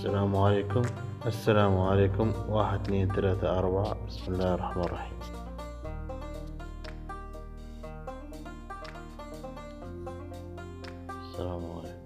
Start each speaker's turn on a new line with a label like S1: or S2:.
S1: السلام عليكم. السلام عليكم. واحد اثنين ثلاثة أربعة. بسم الله الرحمن الرحيم. السلام عليكم.